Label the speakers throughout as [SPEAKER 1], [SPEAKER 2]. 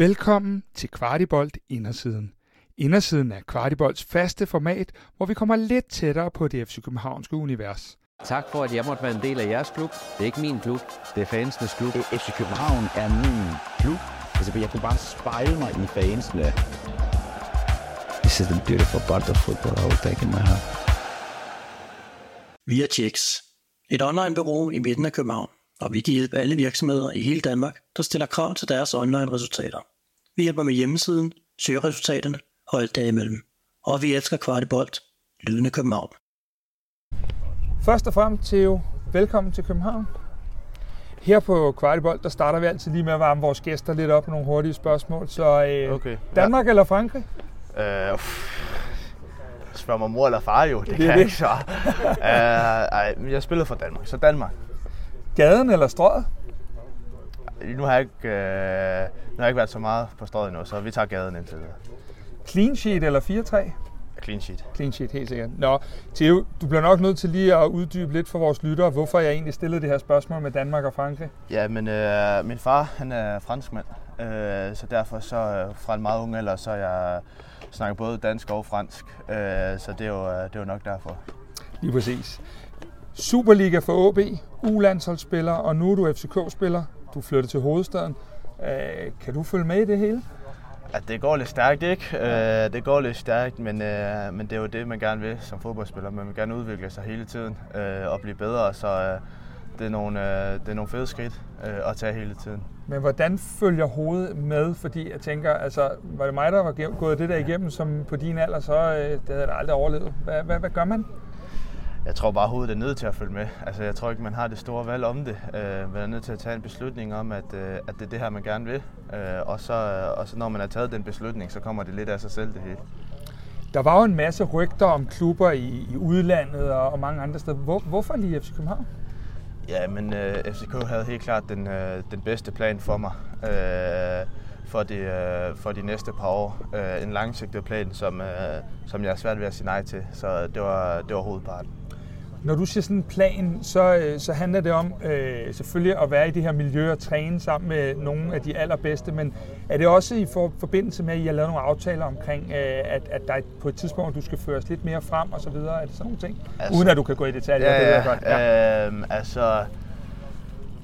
[SPEAKER 1] Velkommen til Kvartibolt Indersiden. Indersiden er Kvartibolts faste format, hvor vi kommer lidt tættere på det FC Københavnske univers.
[SPEAKER 2] Tak for, at jeg måtte være en del af jeres klub. Det er ikke min klub, det er fansenes klub.
[SPEAKER 3] FC København er min klub. Altså, jeg kunne bare spejle mig i fansene.
[SPEAKER 4] This is the beautiful part of football I will take in my heart.
[SPEAKER 5] Vi er Checks, et online-bureau i midten af København, og vi kan hjælpe alle virksomheder i hele Danmark, der stiller krav til deres online-resultater. Vi hjælper med hjemmesiden, søgeresultaterne og alt derimellem. Og vi elsker Kvartibolt, lydende København.
[SPEAKER 1] Først og fremmest, Theo, velkommen til København. Her på Kvartibolt, der starter vi altid lige med at varme vores gæster lidt op med nogle hurtige spørgsmål. Så øh,
[SPEAKER 6] Okay.
[SPEAKER 1] Danmark ja. eller Frankrig?
[SPEAKER 6] Øh, uff. Spørg mig mor eller far jo, det,
[SPEAKER 1] Det
[SPEAKER 6] kan
[SPEAKER 1] det.
[SPEAKER 6] jeg ikke svare. øh, ej, jeg spillede for Danmark, så Danmark.
[SPEAKER 1] Gaden eller strøget?
[SPEAKER 6] Nu har jeg ikke, øh, nu har jeg ikke været så meget på strøget endnu, så vi tager gaden indtil videre.
[SPEAKER 1] Clean sheet eller 4-3?
[SPEAKER 6] Clean sheet.
[SPEAKER 1] Clean sheet, helt sikkert. Nå, Theo, du bliver nok nødt til lige at uddybe lidt for vores lyttere, hvorfor jeg egentlig stillede det her spørgsmål med Danmark og Frankrig.
[SPEAKER 6] Ja, men øh, min far, han er franskmand, øh, så derfor så øh, fra en meget ung alder, så jeg snakker både dansk og fransk, øh, så det er, jo, øh, det er jo nok derfor.
[SPEAKER 1] Lige præcis. Superliga for AB, U-landsholdsspiller, og nu er du FCK-spiller. Du er flyttet til hovedstaden. Øh, kan du følge med i det hele?
[SPEAKER 6] At det går lidt stærkt, ikke? Øh, det går lidt stærkt, men, øh, men det er jo det, man gerne vil som fodboldspiller. Man vil gerne udvikle sig hele tiden øh, og blive bedre, så øh, det, er nogle, øh, det er nogle fede skridt øh, at tage hele tiden.
[SPEAKER 1] Men hvordan følger hovedet med? Fordi jeg tænker, altså, var det mig, der var gået det der igennem som på din alder, så øh, det havde jeg aldrig overlevet. Hvad, hvad, hvad gør man?
[SPEAKER 6] Jeg tror bare, hovedet er nødt til at følge med. Altså, jeg tror ikke, man har det store valg om det. Øh, man er nødt til at tage en beslutning om, at, øh, at det er det her, man gerne vil. Øh, og, så, og så når man har taget den beslutning, så kommer det lidt af sig selv, det hele.
[SPEAKER 1] Der var jo en masse rygter om klubber i, i udlandet og, og mange andre steder. Hvor, hvorfor lige FC København?
[SPEAKER 6] Ja, men øh, FCK havde helt klart den, øh, den bedste plan for mig øh, for, de, øh, for de næste par år. Øh, en langsigtet plan, som, øh, som jeg er svært ved at sige nej til. Så det var, det var hovedparten.
[SPEAKER 1] Når du siger sådan en plan, så, øh, så handler det om øh, selvfølgelig at være i det her miljø og træne sammen med nogle af de allerbedste, men er det også i for, forbindelse med, at I har lavet nogle aftaler omkring, øh, at, at der på et tidspunkt, du skal føres lidt mere frem og så videre? Er det sådan nogle ting? Altså, Uden at du kan gå i detaljer, det ved jeg godt.
[SPEAKER 6] Ja. Øhm, altså,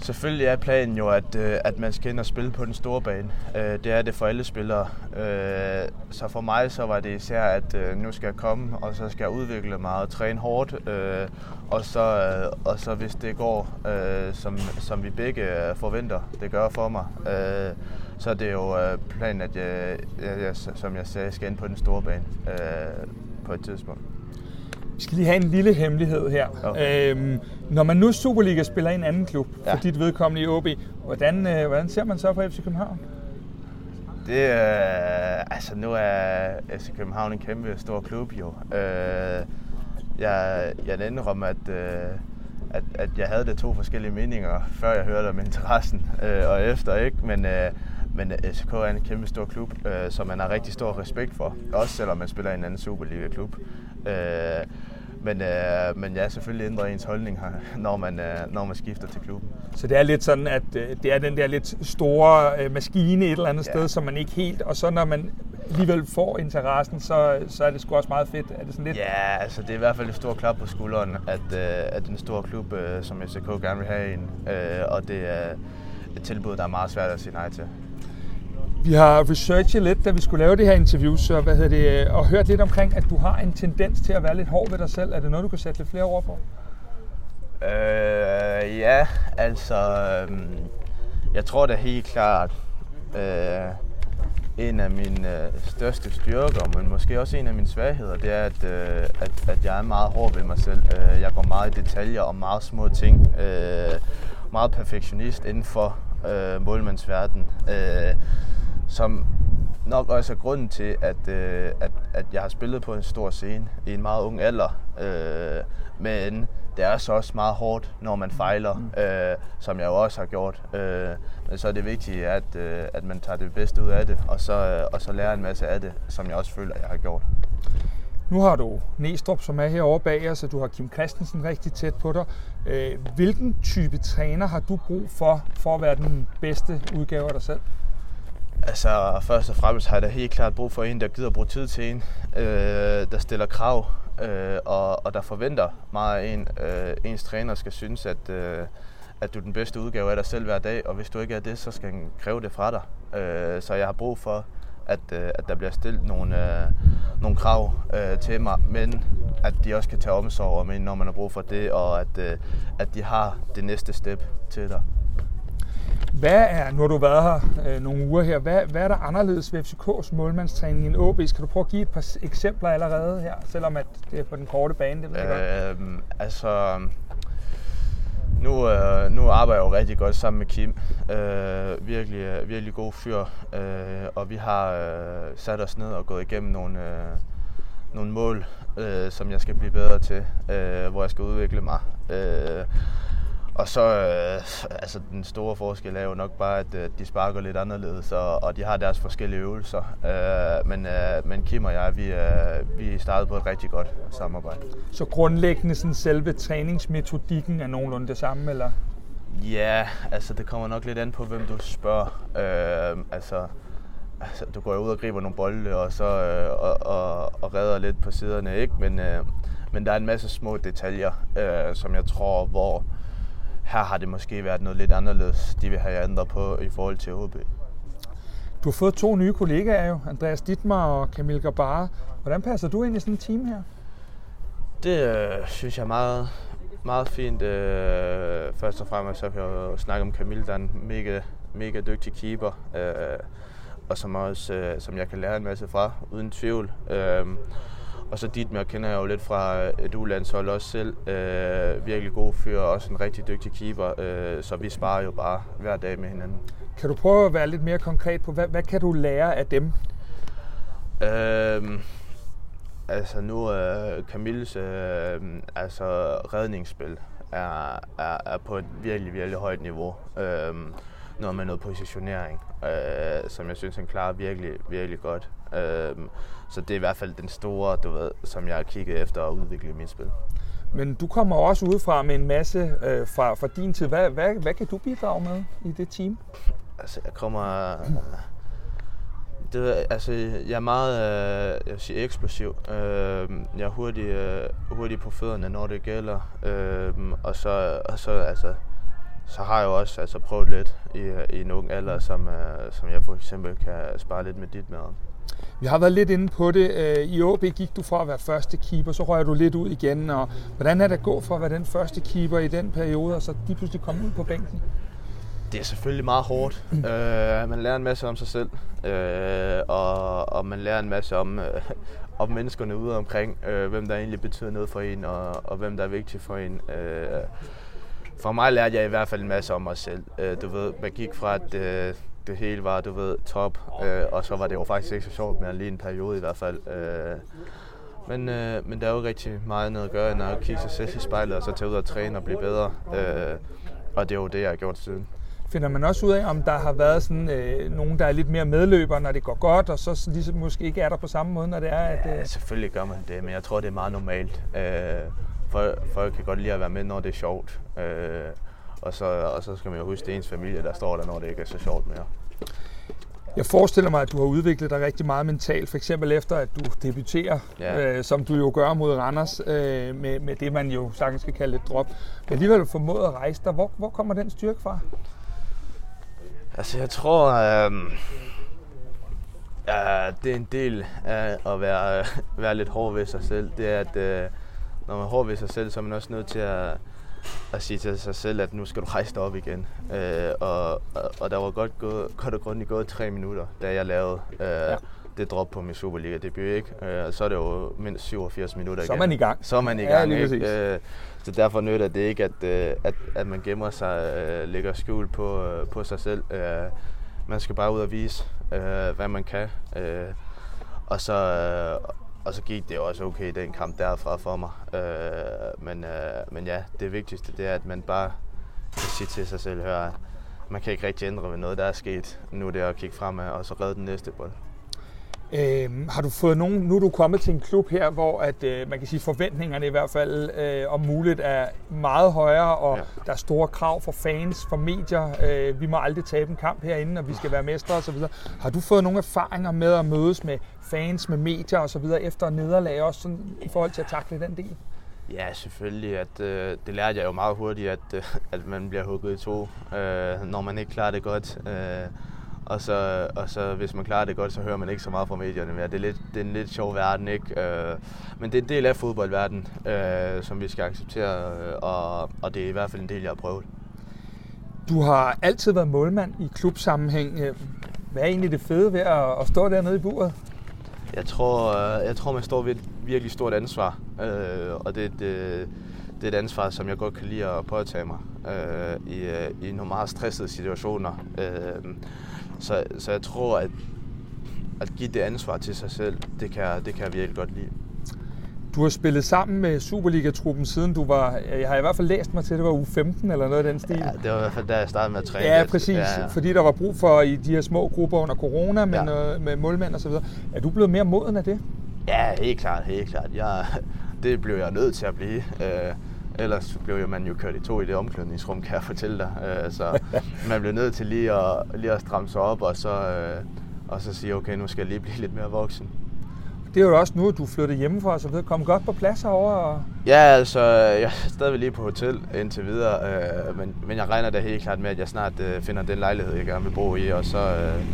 [SPEAKER 6] selvfølgelig er planen jo, at, øh, at man skal ind og spille på den store bane. Øh, det er det for alle spillere. Øh, så for mig så var det især, at øh, nu skal jeg komme, og så skal jeg udvikle mig og træne hårdt. Øh, og, så, øh, og så hvis det går, øh, som, som vi begge øh, forventer, det gør for mig, øh, så er det jo øh, planen, at jeg, jeg, jeg, som jeg sagde, skal ind på den store bane øh, på et tidspunkt.
[SPEAKER 1] Vi skal lige have en lille hemmelighed her.
[SPEAKER 6] Okay.
[SPEAKER 1] Øhm, når man nu Superliga spiller i en anden klub, ja.
[SPEAKER 6] Ja.
[SPEAKER 1] for dit vedkommende i OB, hvordan, øh, hvordan ser man så på FC København?
[SPEAKER 6] Det er, altså nu er FC København en kæmpe stor klub jo. Øh, jeg, jeg indrømmer, at, øh, at, at jeg havde det to forskellige meninger, før jeg hørte om interessen øh, og efter, ikke? Men, øh, men FCK er en kæmpe stor klub, øh, som man har rigtig stor respekt for. Også selvom man spiller i en anden Superliga-klub. Øh, men, øh, men ja, selvfølgelig ændrer ens holdning her, når man, øh, når man skifter til klubben.
[SPEAKER 1] Så det er lidt sådan, at øh, det er den der lidt store øh, maskine et eller andet
[SPEAKER 6] Ja.
[SPEAKER 1] sted, som man ikke helt... Og så når man alligevel får interessen, så, så er det sgu også meget fedt. Er det sådan lidt...
[SPEAKER 6] Ja, altså det er i hvert fald et stort klap på skulderen, at, øh, at en stor klub øh, som FCK gerne vil have en. Øh, og det er et tilbud, der er meget svært at sige nej til.
[SPEAKER 1] Vi har researchet lidt, da vi skulle lave det her interview, så hvad hedder det, øh, og hørt lidt omkring, at du har en tendens til at være lidt hård ved dig selv. Er det noget, du kan sætte lidt flere ord på?
[SPEAKER 6] Øh, ja, altså øh, jeg tror da helt klart, øh, en af mine øh, største styrker, men måske også en af mine svagheder, det er, at, øh, at, at jeg er meget hård ved mig selv. Øh, jeg går meget i detaljer og meget små ting. Øh, meget perfektionist inden for øh, målmandsverden. Øh, som nok også er grunden til, at, øh, at, at jeg har spillet på en stor scene i en meget ung alder. Øh, men det er så også meget hårdt, når man fejler, øh, som jeg jo også har gjort. Øh, men så er det vigtigt, at, øh, at man tager det bedste ud af det, og så, øh, og så lærer en masse af det, som jeg også føler, jeg har gjort.
[SPEAKER 1] Nu har du Næstrup, som er herovre bag os, og du har Kim Christensen rigtig tæt på dig. Øh, Hvilken type træner har du brug for, for at være den bedste udgave af dig selv?
[SPEAKER 6] Altså, først og fremmest har jeg da helt klart brug for en, der gider bruge tid til en, øh, der stiller krav, øh, og, og der forventer meget af en. Øh, ens træner skal synes, at, øh, at du er den bedste udgave af dig selv hver dag, og hvis du ikke er det, så skal han kræve det fra dig. Øh, så jeg har brug for, at, øh, at der bliver stillet nogle, øh, nogle krav øh, til mig, men at de også kan tage omsorg om en, når man har brug for det, og at, øh, at de har det næste step til dig.
[SPEAKER 1] Hvad er, nu har du været her øh, nogle uger her, hvad, hvad er der anderledes ved FCK's målmandstræning end OB? Skal du prøve at give et par eksempler allerede her, selvom at det er på den korte bane, det ved jeg godt.
[SPEAKER 6] Øhm, altså, nu, øh, nu arbejder jeg jo rigtig godt sammen med Kim. Øh, virkelig, øh, virkelig god fyr. Øh, og vi har øh, sat os ned og gået igennem nogle, øh, nogle mål, øh, som jeg skal blive bedre til, øh, hvor jeg skal udvikle mig. Øh, og så, øh, altså den store forskel er jo nok bare, at øh, de sparker lidt anderledes, og, og de har deres forskellige øvelser. Øh, men, øh, men Kim og jeg, vi, øh, vi startede på et rigtig godt samarbejde.
[SPEAKER 1] Så grundlæggende sådan selve træningsmetodikken er nogenlunde det samme, eller?
[SPEAKER 6] Ja, altså det kommer nok lidt an på, hvem du spørger. Øh, altså, altså, du går jo ud og griber nogle bolde, og så øh, og, og, og redder lidt på siderne, ikke? Men, øh, men der er en masse små detaljer, øh, som jeg tror, hvor her har det måske været noget lidt anderledes, de vil have ændret på i forhold til OB.
[SPEAKER 1] Du har fået to nye kollegaer jo, Andreas Dittmar og Kamil Gabara. Hvordan passer du ind i sådan et team her?
[SPEAKER 6] Det øh, synes jeg er meget, meget fint. Øh, først og fremmest så kan jeg jo snakke om Kamil, der er en mega, mega dygtig keeper. Øh, og som, også, øh, som jeg kan lære en masse fra, uden tvivl. Øh, og så Dietmar kender jeg jo lidt fra et U-landshold også selv. Øh, virkelig god fyr, og også en rigtig dygtig keeper. Øh, så vi sparer jo bare hver dag med hinanden.
[SPEAKER 1] Kan du prøve at være lidt mere konkret på, hvad, hvad kan du lære af dem?
[SPEAKER 6] Øh, altså nu er Camilles øh, altså redningsspil er, er, er på et virkelig, virkelig højt niveau. Øh, noget med noget positionering, øh, som jeg synes, han klarer virkelig, virkelig godt. Øh, så det er i hvert fald den store, du ved, som jeg har kigget efter at udvikle i mit spil.
[SPEAKER 1] Men du kommer også udefra med en masse øh, fra, fra din tid. Hvad, hvad, hvad kan du bidrage med i det team?
[SPEAKER 6] Altså, jeg kommer... Det, altså, jeg er meget øh, jeg vil sige, eksplosiv. Øh, jeg er hurtig, øh, hurtig på fødderne, når det gælder. Øh, og så, og så, altså, så har jeg jo også altså, prøvet lidt i, i en ung alder, som, øh, som jeg for eksempel kan spare lidt med dit med.
[SPEAKER 1] Vi har været lidt inde på det. Øh, I OB gik du fra at være første keeper, så rører du lidt ud igen. Og hvordan er det at gå for at være den første keeper i den periode, og så lige pludselig komme ud på bænken?
[SPEAKER 6] Det er selvfølgelig meget hårdt. Uh, man lærer en masse om sig selv, uh, og, og man lærer en masse om, uh, om menneskerne ude omkring, uh, hvem der egentlig betyder noget for en, og, og hvem der er vigtig for en. Uh, for mig lærte jeg i hvert fald en masse om mig selv. Uh, du ved, man gik fra, at uh, det hele var, du ved, top. Øh, og så var det jo faktisk ikke så sjovt, men lige en periode i hvert fald. Øh, men, øh, men der er jo rigtig meget noget at gøre, end at kigge sig selv i spejlet, og så tage ud og træne og blive bedre. Øh, og det er jo det, jeg har gjort siden.
[SPEAKER 1] Finder man også ud af, om der har været sådan, øh, nogen, der er lidt mere medløber, når det går godt, og så ligesom måske ikke er der på samme måde, når det er? At,
[SPEAKER 6] øh... Ja, selvfølgelig gør man det, men jeg tror, det er meget normalt. Øh, folk, folk kan godt lide at være med, når det er sjovt. Øh, og så, og så skal man jo huske, det er ens familie, der står der, når det ikke er så sjovt mere.
[SPEAKER 1] Jeg forestiller mig, at du har udviklet dig rigtig meget mentalt, for eksempel efter at du debuterer, ja. øh, som du jo gør mod Randers, øh, med, med det man jo sagtens skal kalde et drop. Men alligevel formået at rejse dig. Hvor, hvor kommer den styrke fra?
[SPEAKER 6] Altså jeg tror, øh, øh, det er en del af at være, være lidt hård ved sig selv. Det er, at øh, når man er hård ved sig selv, så er man også nødt til at at sige til sig selv, at nu skal du rejse dig op igen. Øh, og, og, og der var godt, gået, godt og grundigt gået tre minutter, da jeg lavede øh, ja. det drop på min Superliga debut. Ikke? Øh, så er det jo mindst 87 minutter igen.
[SPEAKER 1] Så er man i gang.
[SPEAKER 6] Så er man i gang. Ja, ikke? Øh, så derfor nytter det ikke, at, øh, at, at man gemmer sig, øh, lægger skjul på, øh, på sig selv. Øh, man skal bare ud og vise, øh, hvad man kan. Øh, og så, øh, og så gik det også okay, den kamp derfra for mig. Øh, men, øh, men ja, det vigtigste det er, at man bare kan sige til sig selv, hør, man kan ikke rigtig ændre ved noget, der er sket. Nu er det at kigge fremad og så redde den næste bold.
[SPEAKER 1] Øh, har du fået nogen, nu er du kommet til en klub her, hvor at, øh, man kan sige forventningerne i hvert fald øh, om muligt er meget højere, og
[SPEAKER 6] Ja.
[SPEAKER 1] der er store krav for fans, for medier. Øh, vi må aldrig tabe en kamp herinde, og vi skal være mestre osv. Har du fået nogle erfaringer med at mødes med fans, med medier osv. efter nederlag også sådan, i forhold til at takle den del?
[SPEAKER 6] Ja, selvfølgelig. At, øh, det lærte jeg jo meget hurtigt, at, øh, at man bliver hugget i to, øh, når man ikke klarer det godt. Øh, og, så, og så hvis man klarer det godt, så hører man ikke så meget fra medierne mere. Det er, lidt, det er en lidt sjov verden, ikke? Øh, men det er en del af fodboldverdenen, øh, som vi skal acceptere, øh, og, og det er i hvert fald en del, jeg har prøvet.
[SPEAKER 1] Du har altid været målmand i klubsammenhæng. Øh, Hvad er egentlig det fede ved at, at stå dernede i buret?
[SPEAKER 6] Jeg tror, øh, jeg tror man står ved et virkelig stort ansvar, øh, og det, det, det er et ansvar, som jeg godt kan lide at påtage mig øh, i, i nogle meget stressede situationer. Øh, så, så jeg tror, at at give det ansvar til sig selv, det kan, det kan jeg virkelig godt lide.
[SPEAKER 1] Du har spillet sammen med Superliga-truppen siden du var, jeg har i hvert fald læst mig til, det var uge 15 eller noget af den stil.
[SPEAKER 6] Ja, det var i hvert fald da jeg startede med at træne.
[SPEAKER 1] Ja,
[SPEAKER 6] lidt.
[SPEAKER 1] præcis.
[SPEAKER 6] Ja,
[SPEAKER 1] Ja. Fordi der var brug for i de her små grupper under corona med,
[SPEAKER 6] Ja.
[SPEAKER 1] ja. med målmænd og så videre. Er du blevet mere moden af det?
[SPEAKER 6] Ja, helt klart, helt klart. Jeg, det blev jeg nødt til at blive. Øh, ellers blev jo man jo kørt i to i det omklædningsrum, kan jeg fortælle dig. Øh, så man blev nødt til lige at, lige at stramme sig op, og så, øh, og så sige, okay, nu skal jeg lige blive lidt mere voksen.
[SPEAKER 1] Det er jo også nu, at du flyttet hjemmefra så videre. Kom godt på plads herovre. Og...
[SPEAKER 6] Ja, altså, jeg er stadigvæk lige på hotel indtil videre, øh, men, men jeg regner da helt klart med, at jeg snart øh, finder den lejlighed, jeg gerne vil bo i, og så... Øh,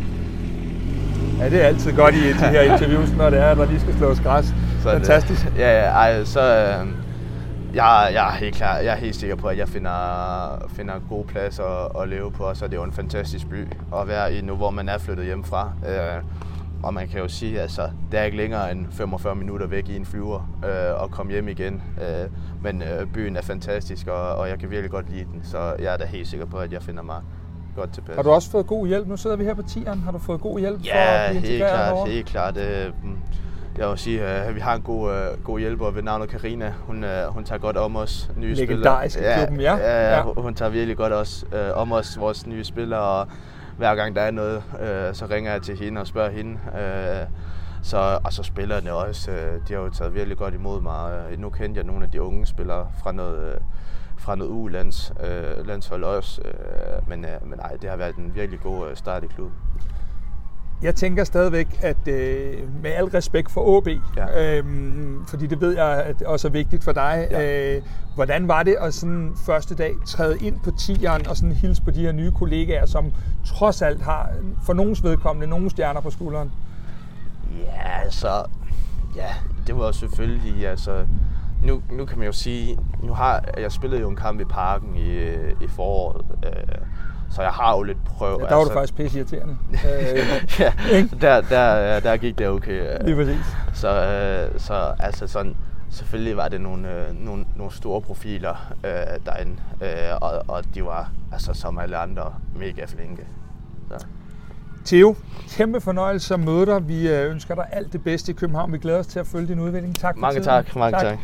[SPEAKER 1] Ja, det er altid godt i de her interviews, når det er, at der lige skal slås græs.
[SPEAKER 6] så er det-
[SPEAKER 1] Fantastisk.
[SPEAKER 6] Ja, ja, ej, så... Øh, jeg, jeg, er helt klar, jeg er helt sikker på, at jeg finder, finder en god plads at, at leve på, og så er det jo en fantastisk by at være i nu, hvor man er flyttet hjemmefra. Øh, og man kan jo sige, altså, det er ikke længere end 45 minutter væk i en flyver øh, og komme hjem igen. Øh, men øh, byen er fantastisk, og, og jeg kan virkelig godt lide den, så jeg er da helt sikker på, at jeg finder mig godt tilpas.
[SPEAKER 1] Har du også fået god hjælp? Nu sidder vi her på tieren. Har du fået god hjælp for
[SPEAKER 6] Ja,
[SPEAKER 1] at blive
[SPEAKER 6] helt
[SPEAKER 1] integreret
[SPEAKER 6] klart,
[SPEAKER 1] herovre?
[SPEAKER 6] helt klart. Øh, mm, Jeg vil sige, at vi har en god, øh, god hjælper ved navnet Karina. Hun, øh, hun tager godt om os nye
[SPEAKER 1] Legendarisk i
[SPEAKER 6] spillere.
[SPEAKER 1] klubben, ja.
[SPEAKER 6] ja,
[SPEAKER 1] Ja.
[SPEAKER 6] Hun, tager virkelig godt os, øh, om os, vores nye spillere. Og hver gang der er noget, øh, så ringer jeg til hende og spørger hende. Øh, så, og så spillerne også. Øh, de har jo taget virkelig godt imod mig. Øh, Nu kendte jeg nogle af de unge spillere fra noget, øh, fra noget U-lands, øh, også. Øh, men, øh, men nej, det har været en virkelig god øh, start i klubben.
[SPEAKER 1] Jeg tænker stadigvæk, at øh, med al respekt for AB,
[SPEAKER 6] Ja.
[SPEAKER 1] øhm, fordi det ved jeg at også er vigtigt for dig,
[SPEAKER 6] Ja.
[SPEAKER 1] øh, hvordan var det at sådan første dag træde ind på tieren og sådan hilse på de her nye kollegaer, som trods alt har for nogens vedkommende nogle stjerner på skulderen?
[SPEAKER 6] Ja, altså... Ja, det var selvfølgelig... Altså, nu, nu kan man jo sige... Nu har jeg spillede jo en kamp i parken i, i foråret. Øh, så jeg har jo lidt prøvet...
[SPEAKER 1] Ja, der var du faktisk pisse irriterende. øh,
[SPEAKER 6] ja, der, der, der gik det okay.
[SPEAKER 1] lige præcis.
[SPEAKER 6] Så, øh, så altså sådan, selvfølgelig var det nogle, øh, nogle, nogle store profiler øh, derinde, øh, og, og de var altså som alle andre mega flinke. Så.
[SPEAKER 1] Theo, kæmpe fornøjelse at møde dig. Vi øh, ønsker dig alt det bedste i København. Vi glæder os til at følge din udvikling. Tak for
[SPEAKER 6] Mange
[SPEAKER 1] tiden.
[SPEAKER 6] tak, mange tak.